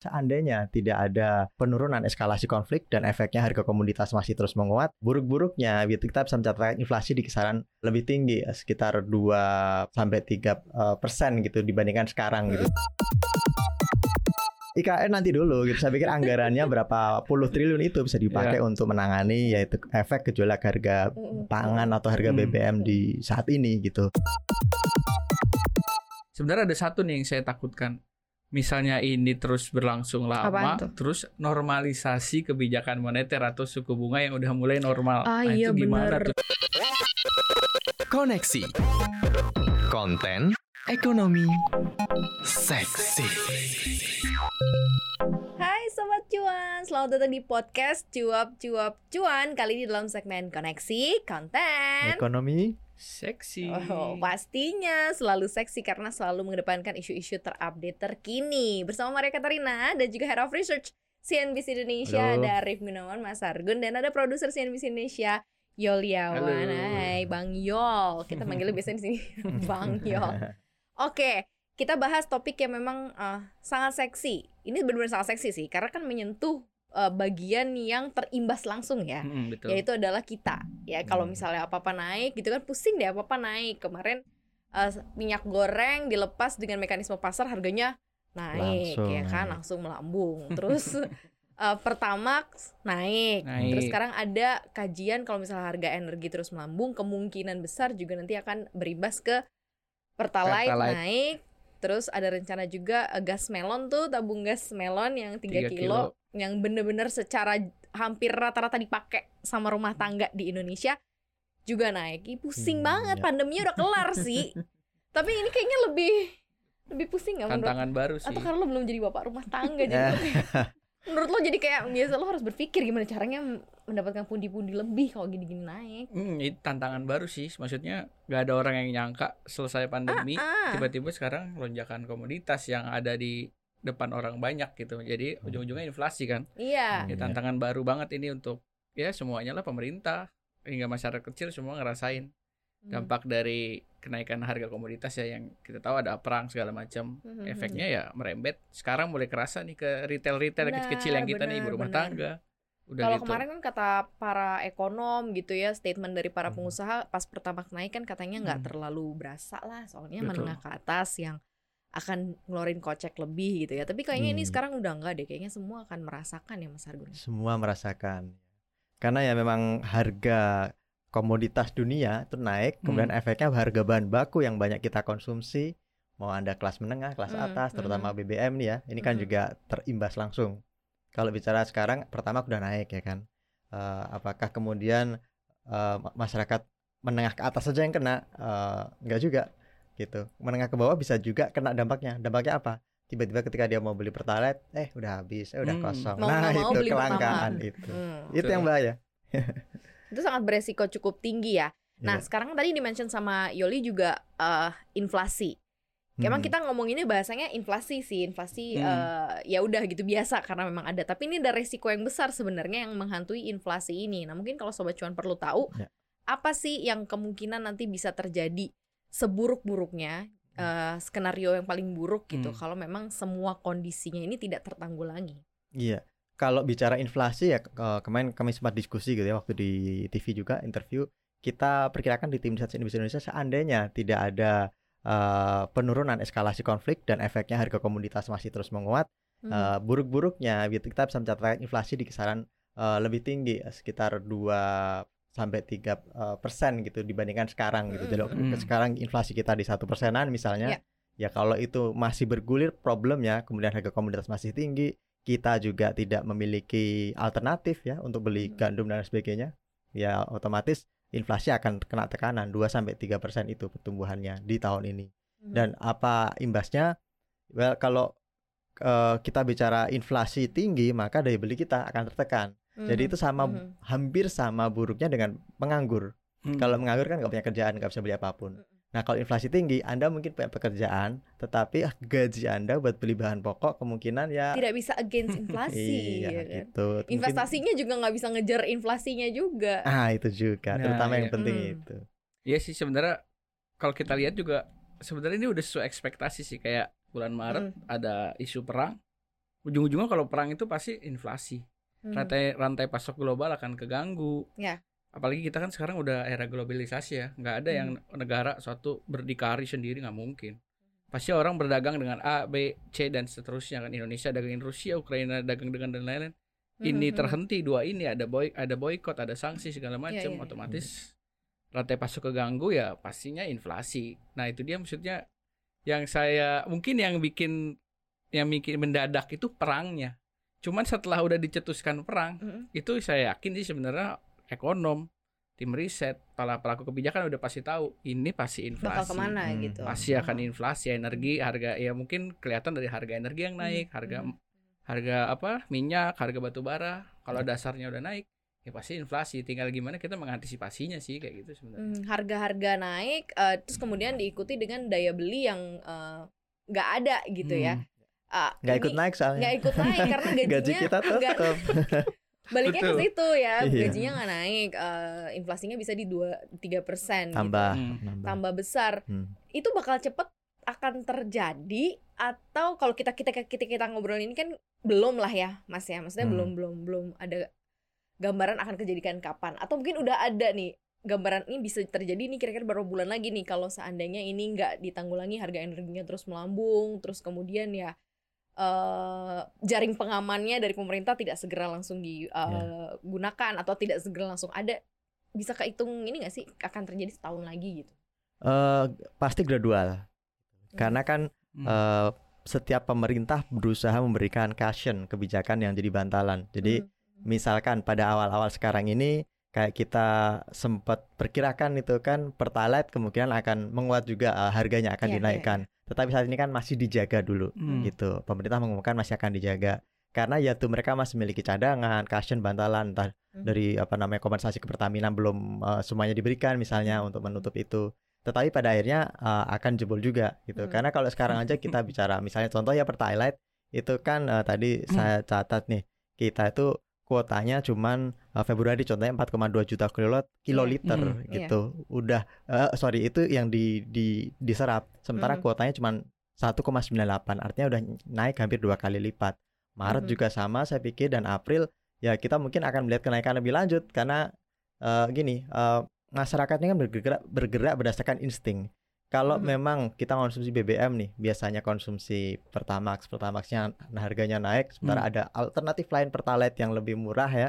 Seandainya tidak ada penurunan eskalasi konflik dan efeknya harga komoditas masih terus menguat, buruk-buruknya gitu, kita bisa mencatatkan inflasi di kisaran lebih tinggi, ya, sekitar 2 sampai 3 eh, persen gitu dibandingkan sekarang gitu. IKN nanti dulu gitu. Saya pikir anggarannya berapa puluh triliun itu bisa dipakai untuk menangani yaitu efek gejolak harga pangan atau harga. BBM di saat ini gitu. Sebenarnya ada satu nih yang saya takutkan. Misalnya ini terus berlangsung lama, terus normalisasi kebijakan moneter atau suku bunga yang udah mulai normal. Ah, nah, iya, itu gimana bener. tuh? Koneksi. Konten ekonomi seksi. Hai Sobat Cuan, selamat datang di podcast Cuap Cuap Cuan Kali ini dalam segmen Koneksi Konten Ekonomi Seksi. Oh, pastinya selalu seksi karena selalu mengedepankan isu-isu terupdate terkini Bersama Maria Katarina dan juga Head of Research CNBC Indonesia Halo. ada Arif Gunawan Mas Argun Dan ada produser CNBC Indonesia Yoliawan Halo. Hai Bang Yol Kita manggilnya biasanya di sini Bang Yol Oke, kita bahas topik yang memang eh, sangat seksi. Ini benar-benar sangat seksi sih, karena kan menyentuh eh, bagian yang terimbas langsung ya, Mm, betul. yaitu adalah kita. Ya kalau Hmm. misalnya apa-apa naik, gitu kan pusing deh apa-apa naik. Kemarin eh, minyak goreng dilepas dengan mekanisme pasar harganya naik, Langsung ya kan, langsung melambung. Terus eh, Pertamax naik. Naik. Terus sekarang ada kajian kalau misalnya harga energi terus melambung, kemungkinan besar juga nanti akan berimbas ke Pertalite, Pertalite. naik. Terus ada rencana juga eh, gas melon tuh, tabung gas melon yang 3 Tiga kilo, yang bener-bener secara hampir rata-rata dipakai sama rumah tangga di Indonesia juga naik. Ih, pusing Hmm, banget, ya. pandeminya udah kelar sih. Tapi ini kayaknya lebih lebih pusing nggak menurut Tantangan baru sih. atau karena lo belum jadi bapak rumah tangga jadi menurut lo jadi kayak biasa lo harus berpikir gimana caranya mendapatkan pundi-pundi lebih kalau gini-gini naik Hmm, itu tantangan baru sih. Maksudnya nggak ada orang yang nyangka selesai pandemi ah. tiba-tiba sekarang lonjakan komoditas yang ada di depan orang banyak gitu. Jadi ujung-ujungnya inflasi kan. iya Ya, Iya. tantangan baru banget ini untuk ya semuanya lah pemerintah hingga masyarakat kecil semua ngerasain Hmm. dampak dari kenaikan harga komoditas ya yang kita tahu ada perang segala macam. Hmm, Efeknya ya merembet. Sekarang mulai kerasa nih ke retail-retail Benar, kecil-kecil yang kita nih ibu rumah benar. tangga. Udah Kalau gitu. kemarin kan kata para ekonom gitu ya statement dari para Hmm. pengusaha pas pertama naik kan katanya nggak Hmm. terlalu berasa lah soalnya Betul. menengah ke atas yang akan ngeluarin kocek lebih gitu ya. Tapi kayaknya ini Hmm. sekarang udah enggak deh. Kayaknya semua akan merasakan ya Mas Argun. semua merasakan. Karena ya memang harga komoditas dunia itu naik, kemudian Hmm. efeknya harga bahan baku yang banyak kita konsumsi, mau Anda kelas menengah, kelas Hmm, atas, terutama BBM nih ya, ini kan Hmm. juga terimbas langsung. Kalau bicara sekarang, pertama udah naik ya kan. Eh, apakah kemudian ma- masyarakat menengah ke atas saja yang kena? Eh, enggak juga gitu. Menengah ke bawah bisa juga kena dampaknya. Dampaknya apa? Tiba-tiba ketika dia mau beli pertalite, eh udah habis, eh udah Hmm. kosong. Mau nah mau itu beli kelangkaan pertama. itu. Hmm. Itu yang bahaya. Itu sangat beresiko cukup tinggi ya. Nah, Iya. sekarang tadi dimention sama Yoli juga eh, inflasi. Emang Hmm. kita ngomonginnya bahasanya inflasi sih, inflasi Hmm. eh, ya udah gitu biasa karena memang ada. Tapi ini ada resiko yang besar sebenarnya yang menghantui inflasi ini. Nah, mungkin kalau sobat cuan perlu tahu Ya. apa sih yang kemungkinan nanti bisa terjadi seburuk-buruknya eh, skenario yang paling buruk gitu Hmm. kalau memang semua kondisinya ini tidak tertanggulangi. Iya. Kalau bicara inflasi ya ke- kemarin kami sempat diskusi gitu ya waktu di TV juga interview kita perkirakan di tim riset Indonesia seandainya tidak ada eh, penurunan eskalasi konflik dan efeknya harga komoditas masih terus menguat Hmm. eh, buruk-buruknya gitu kita bisa mencatatkan inflasi di kisaran eh, lebih tinggi sekitar 2 sampai 3 eh, persen gitu dibandingkan sekarang gitu. Jadi Hmm. sekarang inflasi kita di satu persenan misalnya Ya. ya kalau itu masih bergulir problemnya kemudian harga komoditas masih tinggi kita juga tidak memiliki alternatif ya untuk beli Hmm. gandum dan sebagainya ya otomatis inflasi akan kena tekanan 2 sampai 3 persen itu pertumbuhannya di tahun ini Hmm. dan apa imbasnya well kalau eh, kita bicara inflasi tinggi maka daya beli kita akan tertekan jadi Hmm. itu sama Hmm. hampir sama buruknya dengan penganggur Hmm. kalau menganggur kan nggak punya kerjaan nggak bisa beli apa pun Hmm. Nah, kalau inflasi tinggi, Anda mungkin punya pekerjaan, tetapi gaji Anda buat beli bahan pokok kemungkinan ya tidak bisa against inflasi iya ya kan? gitu. Mungkin- Investasinya juga nggak bisa ngejar inflasinya juga. ah itu juga, Nah, terutama yang iya. penting Hmm. itu. Iya sih sebenarnya kalau kita lihat juga sebenarnya ini udah sesuai ekspektasi sih kayak bulan Maret Hmm. ada isu perang ujung-ujungnya kalau perang itu pasti inflasi. Hmm. Rantai rantai pasok global akan keganggu. Ya. Apalagi kita kan sekarang udah era globalisasi ya, nggak ada yang Hmm. negara suatu berdikari sendiri nggak mungkin. Pasti orang berdagang dengan A, B, C dan seterusnya kan Indonesia dagangin Rusia, Ukraina dagang dengan dan lain-lain. Ini Mhm. terhenti dua ini ada boy ada boykot, ada sanksi segala macam, iya, iya. otomatis rantai pasok keganggu ya pastinya inflasi. Nah itu dia maksudnya yang saya mungkin yang bikin yang bikin mendadak itu perangnya. Cuman setelah udah dicetuskan perang Mm-mm. itu saya yakin sih sebenarnya ekonom tim riset para pelaku kebijakan udah pasti tahu ini pasti bakal inflasi ke mana Hmm. gitu. pasti akan inflasi energi harga ya mungkin kelihatan dari harga energi yang naik Hmm, harga hmm. harga apa minyak harga batu bara kalau dasarnya udah naik ya pasti inflasi tinggal gimana kita mengantisipasinya sih kayak gitu sebenarnya Hmm, harga-harga naik eh, terus kemudian diikuti dengan daya beli yang eh, nggak ada gitu ya. Hmm. Ah, nggak ikut ini naik soalnya nggak ikut naik karena gajinya gaji kita nggak- tetap baliknya ke situ ya Iya. gajinya nggak naik eh, inflasinya bisa di dua tiga persen tambah Hmm. tambah besar Hmm. itu bakal cepet akan terjadi atau kalau kita kita kita kita ngobrol ini kan belum lah ya mas ya maksudnya Hmm. belum belum belum ada gambaran akan kejadian kapan atau mungkin udah ada nih gambaran ini bisa terjadi nih kira-kira berapa bulan lagi nih kalau seandainya ini nggak ditanggulangi harga energinya terus melambung terus kemudian ya eh jaring pengamannya dari pemerintah tidak segera langsung digunakan atau tidak segera langsung ada bisa kehitung ini nggak sih akan terjadi setahun lagi gitu Eh, pasti gradual karena kan Hmm. eh, setiap pemerintah berusaha memberikan cushion kebijakan yang jadi bantalan jadi Hmm. misalkan pada awal-awal sekarang ini kayak kita sempat perkirakan itu kan pertalite kemungkinan akan menguat juga eh, harganya akan Iya, iya, dinaikkan. Tetapi saat ini kan masih dijaga dulu Hmm. gitu. Pemerintah mengumumkan masih akan dijaga karena ya tuh mereka masih memiliki cadangan, cushion, bantalan entah Mhm. dari apa namanya kompensasi ke Pertamina belum eh, semuanya diberikan misalnya untuk menutup itu. Tetapi pada akhirnya eh, akan jebol juga gitu. Hmm. Karena kalau sekarang aja kita bicara misalnya contoh ya pertalite itu kan eh, tadi saya catat nih kita itu kuotanya cuman eh, Februari contohnya 4,2 juta kiloliter kiloliter Hmm, iya. gitu. Udah eh, sorry itu yang di, di diserap. Sementara Mhm. kuotanya cuman 1,98 artinya udah naik hampir dua kali lipat. Maret Mhm. juga sama saya pikir dan April ya kita mungkin akan melihat kenaikan lebih lanjut karena eh, gini eh, masyarakat ini kan bergerak bergerak berdasarkan insting. Kalau Mhm. memang kita konsumsi BBM nih, biasanya konsumsi Pertamax, Pertamaxnya harganya naik, sementara Hmm. ada alternatif lain Pertalite yang lebih murah ya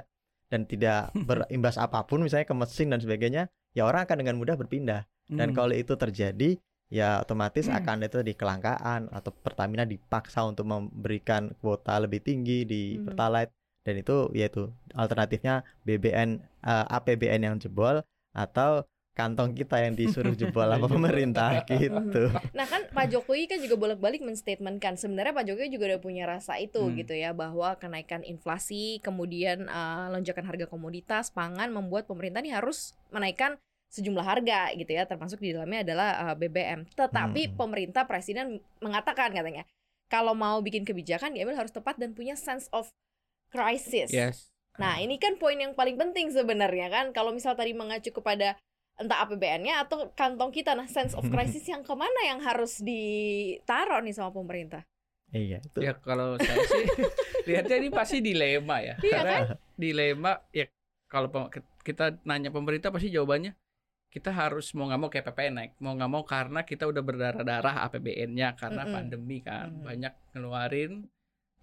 dan tidak berimbas apa pun misalnya ke mesin dan sebagainya, ya orang akan dengan mudah berpindah. Dan Hmm. kalau itu terjadi, ya otomatis Hmm. akan itu di kelangkaan atau Pertamina dipaksa untuk memberikan kuota lebih tinggi di Hmm. Pertalite dan itu yaitu alternatifnya BBN eh, APBN yang jebol atau kantong kita yang disuruh jebol apa pemerintah gitu. Nah kan Pak Jokowi kan juga bolak-balik menstatementkan sebenarnya Pak Jokowi juga udah punya rasa itu Hmm. gitu ya bahwa kenaikan inflasi kemudian eh, lonjakan harga komoditas pangan membuat pemerintah ini harus menaikkan sejumlah harga gitu ya termasuk di dalamnya adalah eh, BBM. Tetapi Hmm. pemerintah presiden mengatakan katanya kalau mau bikin kebijakan diambil harus tepat dan punya sense of crisis. yes Nah, ini kan poin yang paling penting sebenarnya kan. Kalau misal tadi mengacu kepada entah APBN-nya atau kantong kita, nah sense of crisis yang ke mana yang harus ditaruh nih sama pemerintah? Iya, itu. ya kalau saya sih lihatnya ini pasti dilema ya Iya karena dilema ya kalau kita nanya pemerintah pasti jawabannya kita harus mau nggak mau kayak PPN naik mau nggak mau karena kita udah berdarah-darah APBN-nya karena Mm-mm. pandemi kan Mm. banyak ngeluarin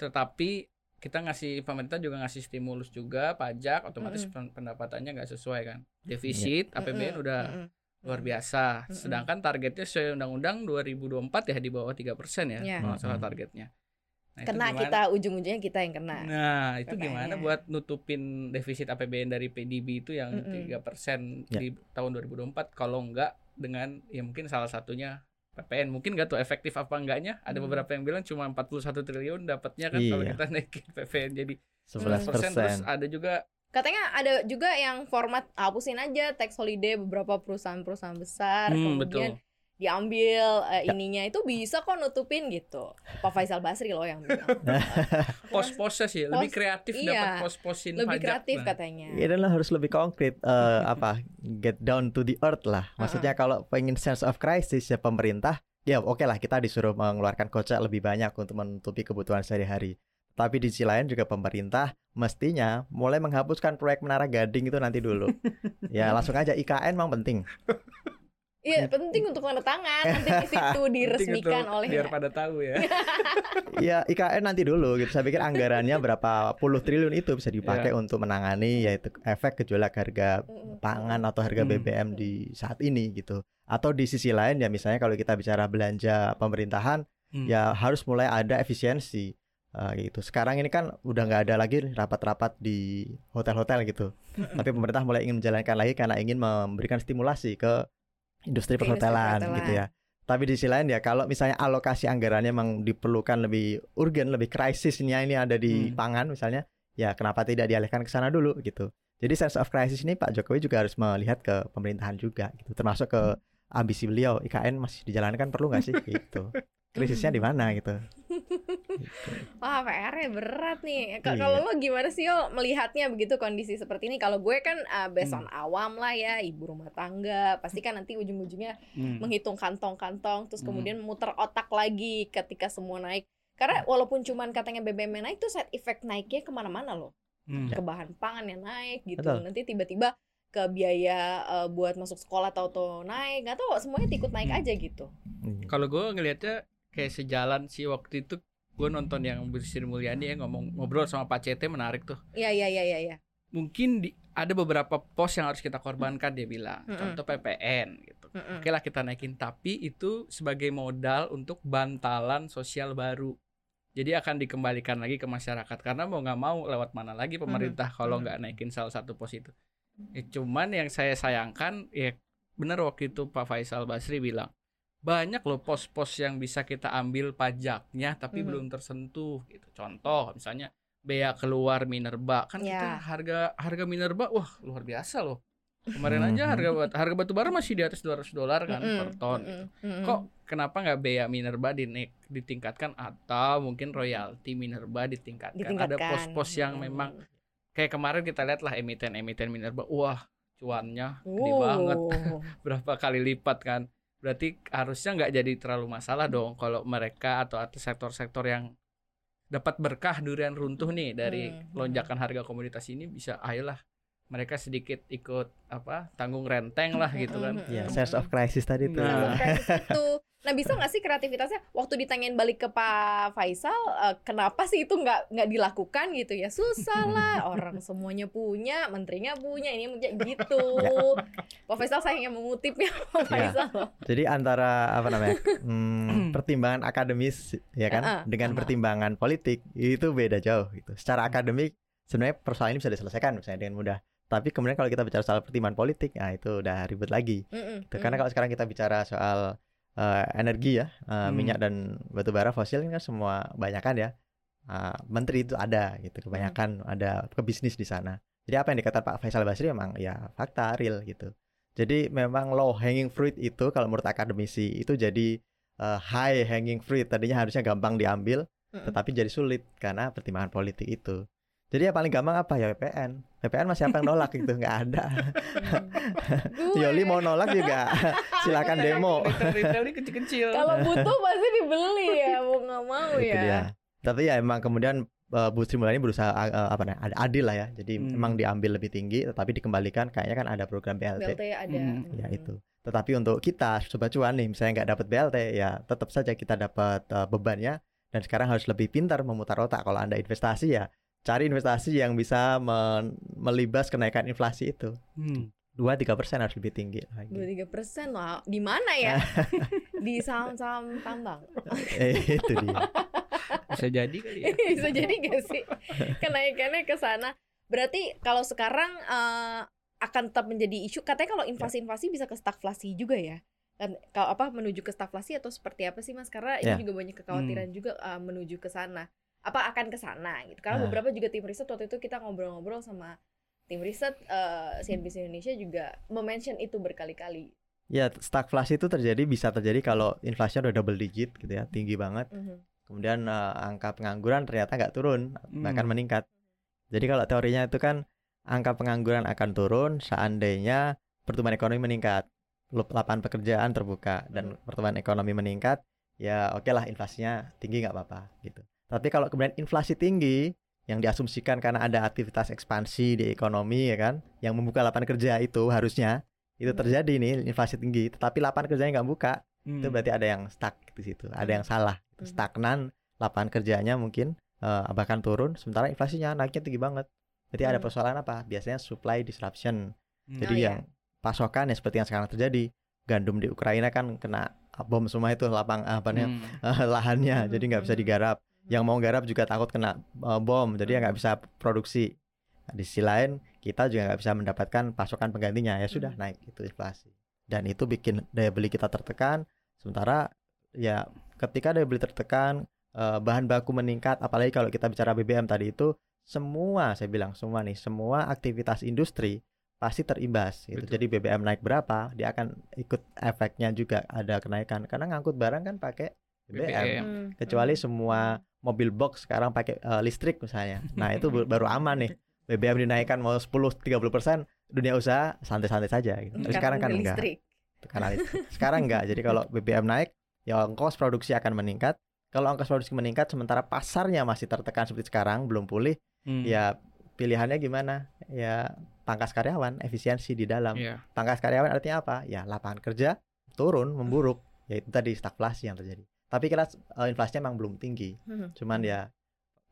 tetapi kita ngasih pemerintah juga ngasih stimulus juga pajak otomatis Mm-mm. pen- pendapatannya nggak sesuai kan defisit APBN Mm-mm, udah mm-mm, luar mm-mm. biasa sedangkan targetnya sesuai undang-undang 2024 ya di bawah tiga persen ya Iya. kalau nggak salah Mm-mm. targetnya Nah, Kena kita ujung-ujungnya kita yang kena. Nah, itu gimana buat nutupin defisit APBN dari PDB itu yang tiga persen Ya. di tahun 2024 kalau enggak dengan ya mungkin salah satunya PPN mungkin nggak tuh efektif apa enggaknya. Ada Hmm. beberapa yang bilang cuma 41 triliun dapatnya kan kalau Iya. kita naikin PPN jadi 11 persen. Terus ada juga Katanya ada juga yang format hapusin aja tax holiday beberapa perusahaan-perusahaan besar, hmm, kemudian betul diambil eh, Ya. ininya itu bisa kok nutupin gitu. Pak Faisal Basri loh yang bilang. pos-posnya sih lebih kreatif iya. dapat pos-posin Lebih pajak kreatif nah. katanya. Ini adalah harus lebih konkret eh, apa get down to the earth lah. Maksudnya kalau pengen sense of crisis ya pemerintah ya oke lah kita disuruh mengeluarkan kocek lebih banyak untuk menutupi kebutuhan sehari-hari. Tapi di sisi lain juga pemerintah mestinya mulai menghapuskan proyek menara gading itu nanti dulu. ya langsung aja IKN memang penting. Iya penting untuk tanda tangan nanti di situ diresmikan oleh biar pada tahu ya. Ya IKN nanti dulu gitu. Saya pikir anggarannya berapa puluh triliun itu bisa dipakai untuk menangani yaitu efek gejolak harga pangan atau harga. BBM di saat ini gitu. Atau di sisi lain ya misalnya kalau kita bicara belanja pemerintahan Hmm. ya harus mulai ada efisiensi eh, gitu. Sekarang ini kan udah nggak ada lagi rapat-rapat di hotel-hotel gitu. Tapi pemerintah mulai ingin menjalankan lagi karena ingin memberikan stimulasi ke industri perhotelan perhotelan. gitu ya. Tapi di sisi lain ya kalau misalnya alokasi anggarannya memang diperlukan lebih urgen, lebih krisisnya ini ada di Hmm. pangan misalnya, ya kenapa tidak dialihkan ke sana dulu gitu. Jadi sense of crisis ini Pak Jokowi juga harus melihat ke pemerintahan juga gitu. Termasuk ke ambisi beliau IKN masih dijalankan perlu nggak sih gitu. Krisisnya di mana gitu. Wah PR-nya berat nih. Iya. Kalau lo gimana sih yo melihatnya begitu kondisi seperti ini? Kalau gue kan uh, based Hmm. on awam lah ya, ibu rumah tangga, pasti kan nanti ujung-ujungnya Hmm. menghitung kantong-kantong, terus Hmm. kemudian muter otak lagi ketika semua naik. Karena walaupun cuman katanya BBM naik tuh side effect naiknya ke mana-mana loh. Hmm. Ke bahan pangan yang naik gitu. Betul. Nanti tiba-tiba ke biaya uh, buat masuk sekolah tahu-tahu naik, nggak tahu semuanya ikut naik Hmm. aja gitu. Hmm. Kalau gue ngelihatnya kayak sejalan sih waktu itu gue nonton yang Bu Sri Mulyani ya ngomong ngobrol sama Pak CT menarik tuh. Iya iya iya iya. iya. Mungkin di, ada beberapa pos yang harus kita korbankan dia bilang. Mm-mm. Contoh PPN gitu. Mm-mm. Oke lah kita naikin tapi itu sebagai modal untuk bantalan sosial baru. Jadi akan dikembalikan lagi ke masyarakat karena mau nggak mau lewat mana lagi pemerintah kalau Mhm. nggak naikin salah satu pos itu. Ya, cuman yang saya sayangkan ya benar waktu itu Pak Faisal Basri bilang banyak loh pos-pos yang bisa kita ambil pajaknya tapi Mhm. belum tersentuh gitu. Contoh misalnya bea keluar minerba kan Ya. kita harga harga minerba wah luar biasa loh. Kemarin aja Mhm. harga bat- harga batu bara masih di atas 200 dolar kan Mm-mm, per ton. mm-mm, mm-mm. Kok kenapa nggak bea minerba dinaik ditingkatkan atau mungkin royalti minerba ditingkatkan? Ada ditingkatkan? pos-pos yang Hmm. memang kayak kemarin kita lihat lah emiten-emiten minerba, wah cuannya gede Wow. banget, berapa kali lipat kan? Berarti harusnya nggak jadi terlalu masalah dong kalau mereka atau atau sektor-sektor yang dapat berkah durian runtuh nih dari Hmm. lonjakan harga komoditas ini bisa ayolah mereka sedikit ikut apa tanggung renteng lah gitu kan. Ya, sense of crisis tadi tuh. Nah. Itu. Nah bisa nggak sih kreativitasnya waktu ditanyain balik ke Pak Faisal eh, kenapa sih itu nggak nggak dilakukan gitu ya susah lah orang semuanya punya menterinya punya ini punya gitu Pak Faisal saya yang mengutipnya Pak Ya. Faisal loh. Jadi antara apa namanya hmm, pertimbangan akademis ya kan Uh-uh. dengan pertimbangan politik itu beda jauh gitu. Secara akademik sebenarnya persoalan ini bisa diselesaikan misalnya dengan mudah. Tapi kemudian kalau kita bicara soal pertimbangan politik, nah itu udah ribet lagi. Mm-mm, Gitu. Karena kalau sekarang kita bicara soal eh, energi ya, eh, Hmm. minyak dan batu bara fosil ini kan semua banyakan ya. eh, menteri itu ada gitu, kebanyakan ada ke bisnis di sana. Jadi apa yang dikatakan Pak Faisal Basri memang ya fakta real gitu. Jadi memang low hanging fruit itu kalau menurut akademisi itu jadi eh, high hanging fruit. Tadinya harusnya gampang diambil, Mm-mm. tetapi jadi sulit karena pertimbangan politik itu. Jadi yang paling gampang apa ya PPN. PPN masih apa yang nolak gitu nggak ada. Yoli mau nolak juga silakan demo. Kecil-kecil. kalau butuh pasti dibeli ya mau nggak mau Itu ya. dia. Tapi ya emang kemudian eh, Bu Sri Mulyani berusaha eh, apa namanya ad- adil lah ya. Jadi Hmm. emang diambil lebih tinggi tetapi dikembalikan kayaknya kan ada program BLT. BLT ada. Hmm. Ya itu. Tetapi untuk kita sobat cuan nih misalnya nggak dapat BLT ya tetap saja kita dapat eh, bebannya dan sekarang harus lebih pintar memutar otak kalau Anda investasi ya cari investasi yang bisa men- melibas kenaikan inflasi itu. Hmm. 2-3% harus lebih tinggi lagi. Dua tiga persen lah. Di mana ya? Di saham-saham tambang. Eh, itu dia. Bisa jadi kali ya. Bisa jadi gak sih kenaikannya ke sana? Berarti kalau sekarang eh, akan tetap menjadi isu. Katanya kalau inflasi-inflasi bisa ke stagflasi juga ya. Kan kalau apa menuju ke stagflasi atau seperti apa sih Mas? Karena ini Ya. juga banyak kekhawatiran juga eh, menuju ke sana. Apa akan ke sana gitu. Karena Nah. beberapa juga tim riset waktu itu kita ngobrol-ngobrol sama tim riset eh, CNBC Indonesia juga memention itu berkali-kali. Ya, stagflasi itu terjadi bisa terjadi kalau inflasinya udah double digit gitu ya, tinggi banget. Mhm. Kemudian eh, angka pengangguran ternyata nggak turun, bahkan Hmm. meningkat. Jadi kalau teorinya itu kan angka pengangguran akan turun seandainya pertumbuhan ekonomi meningkat, Lap- lapangan pekerjaan terbuka dan pertumbuhan ekonomi meningkat, ya oke lah inflasinya tinggi nggak apa-apa gitu. Tapi kalau kemudian inflasi tinggi yang diasumsikan karena ada aktivitas ekspansi di ekonomi ya kan, yang membuka lapangan kerja itu harusnya itu Hmm. terjadi nih inflasi tinggi, tetapi lapangan kerjanya nggak buka, Hmm. itu berarti ada yang stuck di situ, ada yang salah, Hmm. stagnan lapangan kerjanya mungkin eh, bahkan turun, sementara inflasinya naiknya tinggi banget. Ada Hmm. persoalan apa? Biasanya supply disruption. Hmm. Jadi Oh, iya. yang pasokan ya seperti yang sekarang terjadi, gandum di Ukraina kan kena bom semua itu lapang apa namanya Hmm. lahannya, Hmm, jadi nggak bisa hmm. digarap. Yang mau garap juga takut kena eh, bom, jadi ya nggak bisa produksi. Nah, di sisi lain kita juga nggak bisa mendapatkan pasokan penggantinya, ya sudah Hmm. naik itu inflasi. Dan itu bikin daya beli kita tertekan. Sementara ya ketika daya beli tertekan, eh, bahan baku meningkat, apalagi kalau kita bicara BBM tadi itu semua saya bilang semua nih, semua aktivitas industri pasti terimbas gitu. Betul. Jadi BBM naik berapa, dia akan ikut efeknya juga ada kenaikan karena ngangkut barang kan pakai BBM. BBM. Hmm, Kecuali hmm, semua mobil box sekarang pakai eh, listrik misalnya. Nah, itu ba- baru aman nih. BBM dinaikkan mau 10 30% dunia usaha santai-santai saja gitu. Tapi sekarang kan enggak. listrik. Karena listrik. Sekarang enggak. Jadi kalau BBM naik, ya ongkos produksi akan meningkat. Kalau ongkos produksi meningkat sementara pasarnya masih tertekan seperti sekarang, belum pulih, Hmm. ya pilihannya gimana? Ya pangkas karyawan, efisiensi di dalam. Iya. Pangkas karyawan artinya apa? Ya lapangan kerja turun, memburuk. Ya itu tadi stagflasi yang terjadi. Tapi kira eh, inflasinya memang belum tinggi. Hmm. Cuman ya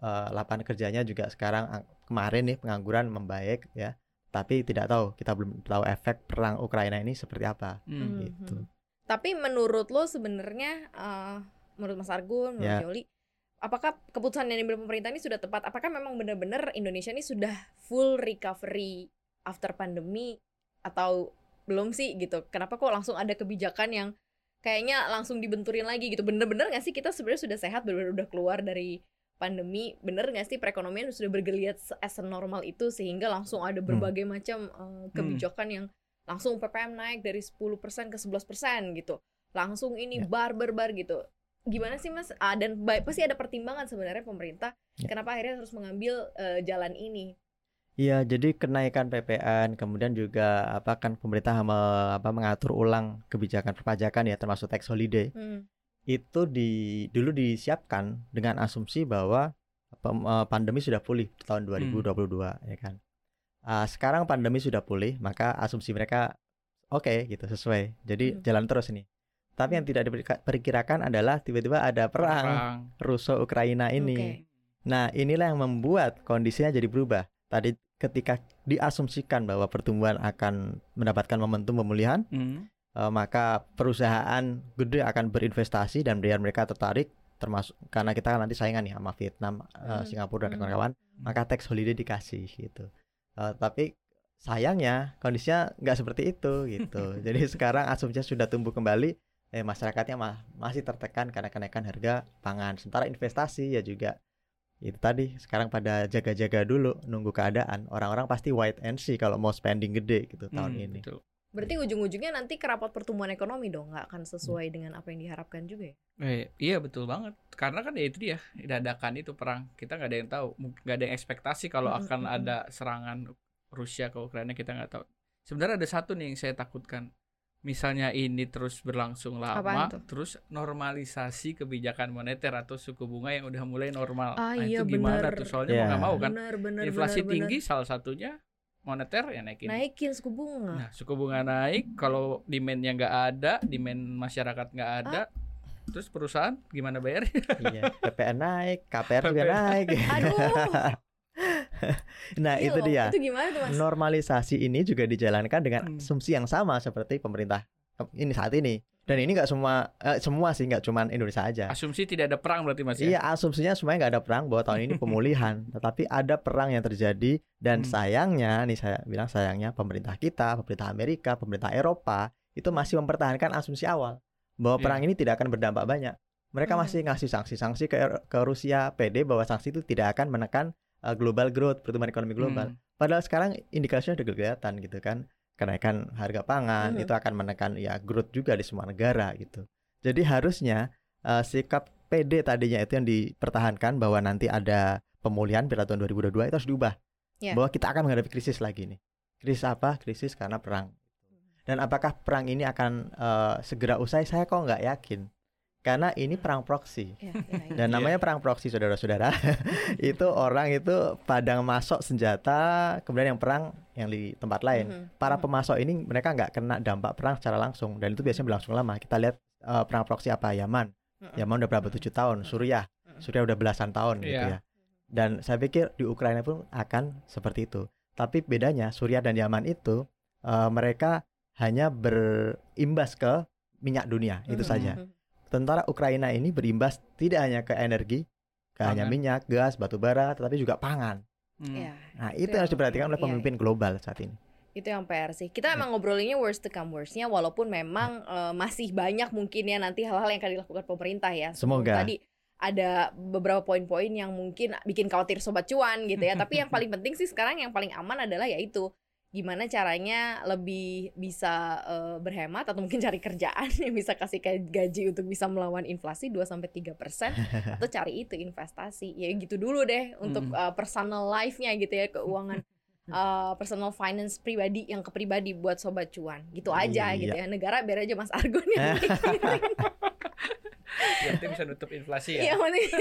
eh, lapangan kerjanya juga sekarang ang- kemarin nih pengangguran membaik ya. Tapi tidak tahu, kita belum tahu efek perang Ukraina ini seperti apa. Hmm. Hmm, gitu. hmm. Tapi menurut lo sebenarnya eh, menurut Mas Argun, menurut Ya. Yoli, apakah keputusan yang diambil pemerintah ini sudah tepat? Apakah memang benar-benar Indonesia ini sudah full recovery after pandemi atau belum sih gitu? Kenapa kok langsung ada kebijakan yang kayaknya langsung dibenturin lagi gitu? Bener-bener nggak sih kita sebenarnya sudah sehat, bener-bener udah keluar dari pandemi? Bener nggak sih perekonomian sudah bergeliat as normal itu sehingga langsung ada berbagai macam eh, kebijakan yang langsung PPM naik dari 10% ke 11% gitu. Langsung ini Ya. bar bar bar gitu. Gimana sih Mas? Ah, dan ba- pasti ada pertimbangan sebenarnya pemerintah Ya. kenapa akhirnya harus mengambil eh, jalan ini. Iya, jadi kenaikan PPN, kemudian juga apa kan pemerintah me- apa mengatur ulang kebijakan perpajakan ya termasuk tax holiday. Hmm. Itu di dulu disiapkan dengan asumsi bahwa eh, pandemi sudah pulih di tahun 2022 ya kan. Ah, sekarang pandemi sudah pulih, maka asumsi mereka oke gitu sesuai. Jadi Hmm. jalan terus ini. Tapi yang tidak diperkirakan adalah tiba-tiba ada perang Perang. Rusia Ukraina ini. Oke. Nah, inilah yang membuat kondisinya jadi berubah. Tadi ketika diasumsikan bahwa pertumbuhan akan mendapatkan momentum pemulihan, Hmm. eh, maka perusahaan gede akan berinvestasi dan biar mereka tertarik termasuk karena kita kan nanti saingan nih sama Vietnam, eh, Singapura dan Hmm. kawan-kawan, maka tax holiday dikasih gitu. Eh, tapi sayangnya kondisinya nggak seperti itu gitu. Jadi sekarang asumsinya sudah tumbuh kembali, eh masyarakatnya mah masih tertekan karena kenaikan harga pangan. Sementara investasi ya juga itu tadi sekarang pada jaga-jaga dulu nunggu keadaan. Orang-orang pasti wait and see kalau mau spending gede gitu tahun Hmm, ini. betul. Berarti ujung-ujungnya nanti kerapat pertumbuhan ekonomi dong, nggak akan Hmm. sesuai dengan apa yang diharapkan juga ya. Eh, iya betul banget. Karena kan ya itu dia dadakan itu perang. Kita nggak ada yang tahu, nggak ada yang ekspektasi kalau Mm, akan mm, mm. ada serangan Rusia ke Ukraina kita nggak tahu. Sebenarnya ada satu nih yang saya takutkan. Misalnya ini terus berlangsung lama, terus normalisasi kebijakan moneter atau suku bunga yang udah mulai normal. Ah, nah, iya, itu gimana bener. tuh? Soalnya mau Iya. nggak mau kan. Benar, benar, Inflasi benar, tinggi benar. salah satunya moneter ya naikin. Naikin suku bunga. Nah, suku bunga naik, kalau demandnya nggak ada, demand masyarakat nggak ada, Ah. terus perusahaan gimana bayar? iya, PPN naik, KPR juga naik. Aduh. nah, Iya itu dia. Itu gimana tuh Mas? Normalisasi ini juga dijalankan dengan Hmm. asumsi yang sama seperti pemerintah ini saat ini. Dan ini nggak semua eh, semua sih nggak cuman Indonesia aja. Asumsi tidak ada perang berarti Mas ya? Iya, asumsinya semuanya nggak ada perang bahwa tahun ini pemulihan, tetapi ada perang yang terjadi dan Hmm. sayangnya nih saya bilang sayangnya pemerintah kita, pemerintah Amerika, pemerintah Eropa itu masih mempertahankan asumsi awal bahwa Iya. perang ini tidak akan berdampak banyak. Mereka Hmm. masih ngasih sanksi-sanksi ke ke Rusia, PD bahwa sanksi itu tidak akan menekan uh, global growth, pertumbuhan ekonomi global. Hmm. Padahal sekarang indikasinya udah kelihatan gitu kan. Kenaikan harga pangan Mhm. itu akan menekan ya growth juga di semua negara gitu. Jadi harusnya uh, sikap PD tadinya itu yang dipertahankan bahwa nanti ada pemulihan pada tahun 2022 itu harus diubah. Ya. Bahwa kita akan menghadapi krisis lagi nih. Krisis apa? Krisis karena perang. Dan apakah perang ini akan uh, segera usai? Saya kok nggak yakin. Karena ini perang proksi. Ya, ya, ya. Dan namanya perang proksi saudara-saudara. itu orang itu padang masuk senjata, kemudian yang perang yang di tempat lain. Mhm, Para mhm. pemasok ini mereka nggak kena dampak perang secara langsung dan itu biasanya berlangsung lama. Kita lihat eh, perang proksi apa Yaman. Mhm. Yaman udah berapa tujuh tahun, Suriah. Suriah udah belasan tahun gitu Iya. ya. Dan saya pikir di Ukraina pun akan seperti itu. Tapi bedanya Suriah dan Yaman itu eh, mereka hanya berimbas ke minyak dunia itu Mhm, saja. Tentara Ukraina ini berimbas tidak hanya ke energi, ke hanya minyak, gas, batu bara, tetapi juga pangan. Hmm. Ya, Nah, Itu itu yang harus diperhatikan oleh iya, pemimpin global saat ini. itu yang PR sih. Kita emang ngobrolinnya worst to come worstnya, walaupun memang eh, masih banyak mungkin ya nanti hal-hal yang akan dilakukan pemerintah ya. Semoga. Tadi ada beberapa poin-poin yang mungkin bikin khawatir sobat cuan gitu ya. Tapi yang paling penting sih sekarang yang paling aman adalah yaitu gimana caranya lebih bisa eh, berhemat atau mungkin cari kerjaan yang bisa kasih kayak gaji untuk bisa melawan inflasi 2 sampai 3% atau cari itu investasi. Ya gitu dulu deh untuk Hmm. eh, personal life-nya gitu ya, keuangan eh, personal finance pribadi yang ke pribadi buat sobat cuan. Gitu aja Iya. gitu ya. Negara biar aja Mas Argun yang. Yang penting bisa nutup inflasi Iya, ya. penting itu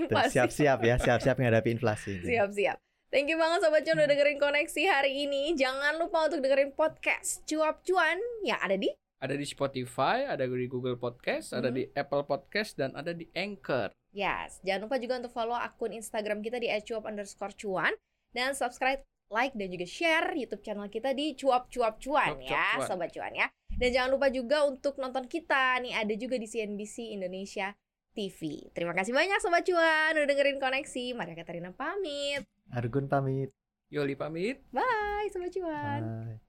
inflasi. siap-siap ya, siap-siap menghadapi inflasi. ini. Siap-siap. Thank you banget Sobat Cuan udah dengerin koneksi hari ini. Jangan lupa untuk dengerin podcast Cuap Cuan yang ada di Ada di Spotify, ada di Google Podcast, ada Mhm. di Apple Podcast, dan ada di Anchor. Yes. Jangan lupa juga untuk follow akun Instagram kita di @cuap underscore cuan dan subscribe, like dan juga share YouTube channel kita di cuap cuap cuan Cuap Cuap ya, Cuan. Sobat Cuan ya. Dan jangan lupa juga untuk nonton kita nih ada juga di CNBC Indonesia TV. Terima kasih banyak Sobat Cuan udah dengerin koneksi. Maria Katarina pamit. Argun pamit. Yoli pamit. Bye Sobat Cuan. Bye.